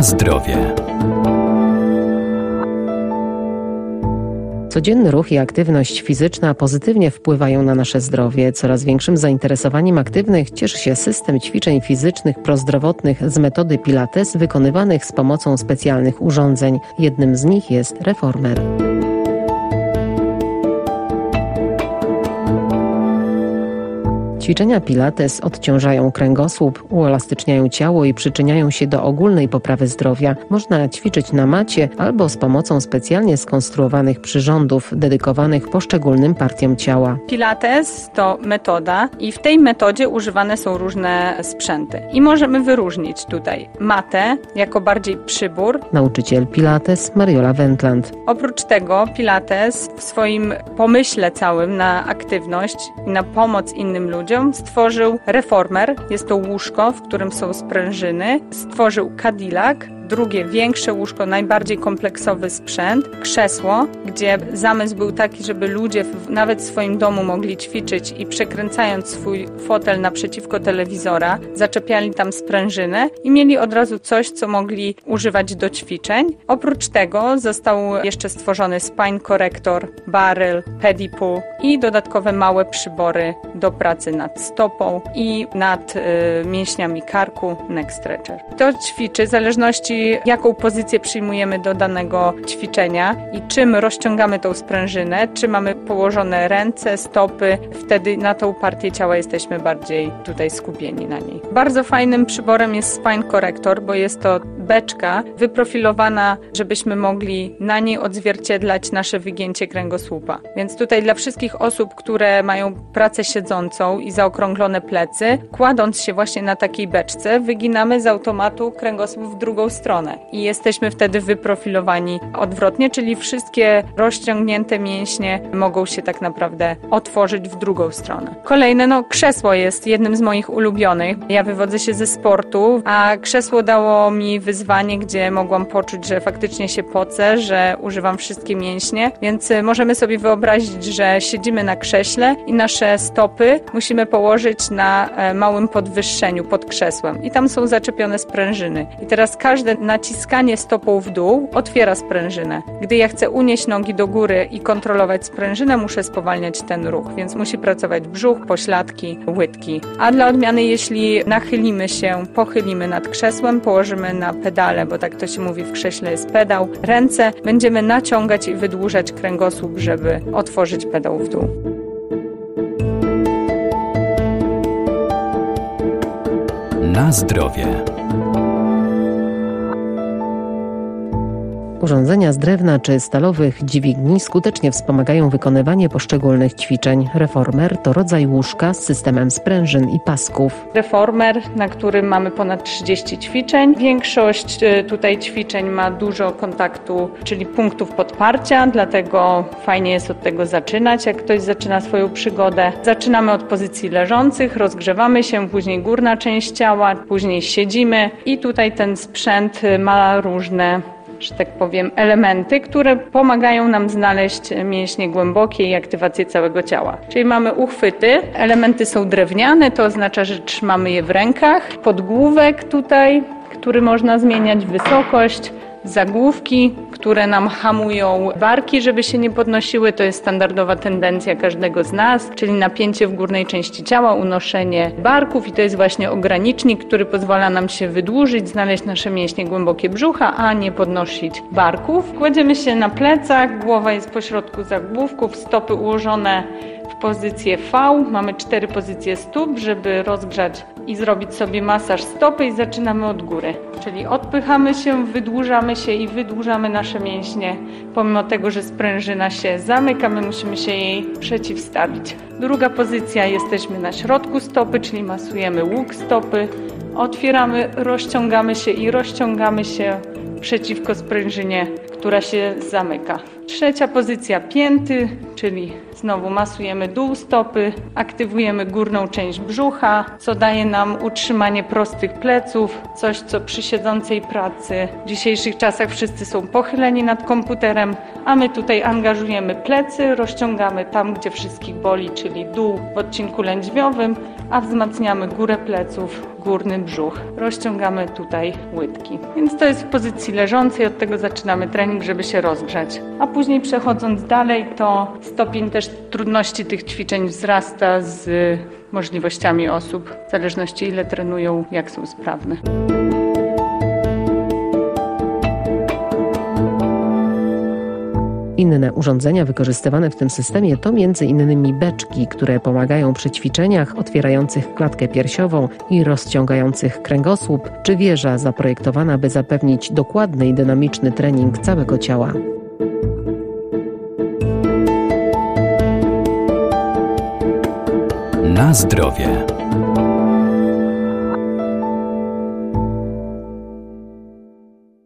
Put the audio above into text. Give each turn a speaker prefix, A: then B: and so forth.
A: Zdrowie.
B: Codzienny ruch i aktywność fizyczna pozytywnie wpływają na nasze zdrowie. Coraz większym zainteresowaniem aktywnych cieszy się system ćwiczeń fizycznych prozdrowotnych z metody Pilates wykonywanych z pomocą specjalnych urządzeń. Jednym z nich jest reformer. Ćwiczenia Pilates odciążają kręgosłup, uelastyczniają ciało i przyczyniają się do ogólnej poprawy zdrowia. Można ćwiczyć na macie albo z pomocą specjalnie skonstruowanych przyrządów dedykowanych poszczególnym partiom ciała.
C: Pilates to metoda i w tej metodzie używane są różne sprzęty. I możemy wyróżnić tutaj matę jako bardziej przybór.
B: Nauczyciel Pilates Mariola Wendland.
C: Oprócz tego Pilates w swoim pomyśle całym na aktywność i na pomoc innym ludziom stworzył reformer. Jest to łóżko, w którym są sprężyny. Stworzył Cadillac, drugie większe łóżko, najbardziej kompleksowy sprzęt, krzesło, gdzie zamysł był taki, żeby ludzie w, nawet w swoim domu mogli ćwiczyć i przekręcając swój fotel naprzeciwko telewizora, zaczepiali tam sprężynę i mieli od razu coś, co mogli używać do ćwiczeń. Oprócz tego został jeszcze stworzony spine corrector, barrel, pedipool i dodatkowe małe przybory do pracy nad stopą i nad y, mięśniami karku, neck stretcher. To ćwiczy w zależności jaką pozycję przyjmujemy do danego ćwiczenia i czym rozciągamy tą sprężynę, czy mamy położone ręce, stopy, wtedy na tą partię ciała jesteśmy bardziej tutaj skupieni na niej. Bardzo fajnym przyborem jest spine corrector, bo jest to beczka wyprofilowana, żebyśmy mogli na niej odzwierciedlać nasze wygięcie kręgosłupa. Więc tutaj dla wszystkich osób, które mają pracę siedzącą i zaokrąglone plecy, kładąc się właśnie na takiej beczce, wyginamy z automatu kręgosłup w drugą stronę stronę i jesteśmy wtedy wyprofilowani odwrotnie, czyli wszystkie rozciągnięte mięśnie mogą się tak naprawdę otworzyć w drugą stronę. Kolejne, no krzesło jest jednym z moich ulubionych. Ja wywodzę się ze sportu, a krzesło dało mi wyzwanie, gdzie mogłam poczuć, że faktycznie się pocę, że używam wszystkie mięśnie, więc możemy sobie wyobrazić, że siedzimy na krześle i nasze stopy musimy położyć na e, małym podwyższeniu pod krzesłem i tam są zaczepione sprężyny. I teraz każde naciskanie stopą w dół otwiera sprężynę. Gdy ja chcę unieść nogi do góry i kontrolować sprężynę, muszę spowalniać ten ruch, więc musi pracować brzuch, pośladki, łydki. A dla odmiany, jeśli nachylimy się, pochylimy nad krzesłem, położymy na pedale, bo tak to się mówi w krześle jest pedał, ręce, będziemy naciągać i wydłużać kręgosłup, żeby otworzyć pedał w dół.
A: Na zdrowie.
B: Urządzenia z drewna czy stalowych dźwigni skutecznie wspomagają wykonywanie poszczególnych ćwiczeń. Reformer to rodzaj łóżka z systemem sprężyn i pasków.
C: Reformer, na którym mamy ponad 30 ćwiczeń. Większość y, tutaj ćwiczeń ma dużo kontaktu, czyli punktów podparcia, dlatego fajnie jest od tego zaczynać, jak ktoś zaczyna swoją przygodę. Zaczynamy od pozycji leżących, rozgrzewamy się, później górna część ciała, później siedzimy i tutaj ten sprzęt y, ma różne że tak powiem, elementy, które pomagają nam znaleźć mięśnie głębokie i aktywację całego ciała. Czyli mamy uchwyty, elementy są drewniane, to oznacza, że trzymamy je w rękach, podgłówek tutaj, który można zmieniać wysokość, zagłówki, które nam hamują barki, żeby się nie podnosiły. To jest standardowa tendencja każdego z nas, czyli napięcie w górnej części ciała, unoszenie barków i to jest właśnie ogranicznik, który pozwala nam się wydłużyć, znaleźć nasze mięśnie głębokie brzucha, a nie podnosić barków. Kładziemy się na plecach, głowa jest pośrodku zagłówków, stopy ułożone pozycję V. Mamy cztery pozycje stóp, żeby rozgrzać i zrobić sobie masaż stopy i zaczynamy od góry. Czyli odpychamy się, wydłużamy się i wydłużamy nasze mięśnie. Pomimo tego, że sprężyna się zamyka, my musimy się jej przeciwstawić. Druga pozycja, jesteśmy na środku stopy, czyli masujemy łuk stopy. Otwieramy, rozciągamy się i rozciągamy się przeciwko sprężynie, która się zamyka. Trzecia pozycja pięty, czyli znowu masujemy dół stopy, aktywujemy górną część brzucha, co daje nam utrzymanie prostych pleców, coś co przy siedzącej pracy w dzisiejszych czasach wszyscy są pochyleni nad komputerem, a my tutaj angażujemy plecy, rozciągamy tam, gdzie wszystkich boli, czyli dół w odcinku lędźwiowym, a wzmacniamy górę pleców, górny brzuch. Rozciągamy tutaj łydki. Więc to jest w pozycji leżącej, od tego zaczynamy trening, żeby się rozgrzać. A później przechodząc dalej, to stopień też trudności tych ćwiczeń wzrasta z możliwościami osób, w zależności ile trenują, jak są sprawne.
B: Inne urządzenia wykorzystywane w tym systemie to m.in. beczki, które pomagają przy ćwiczeniach otwierających klatkę piersiową i rozciągających kręgosłup, czy wieża zaprojektowana, by zapewnić dokładny i dynamiczny trening całego ciała.
A: Na zdrowie.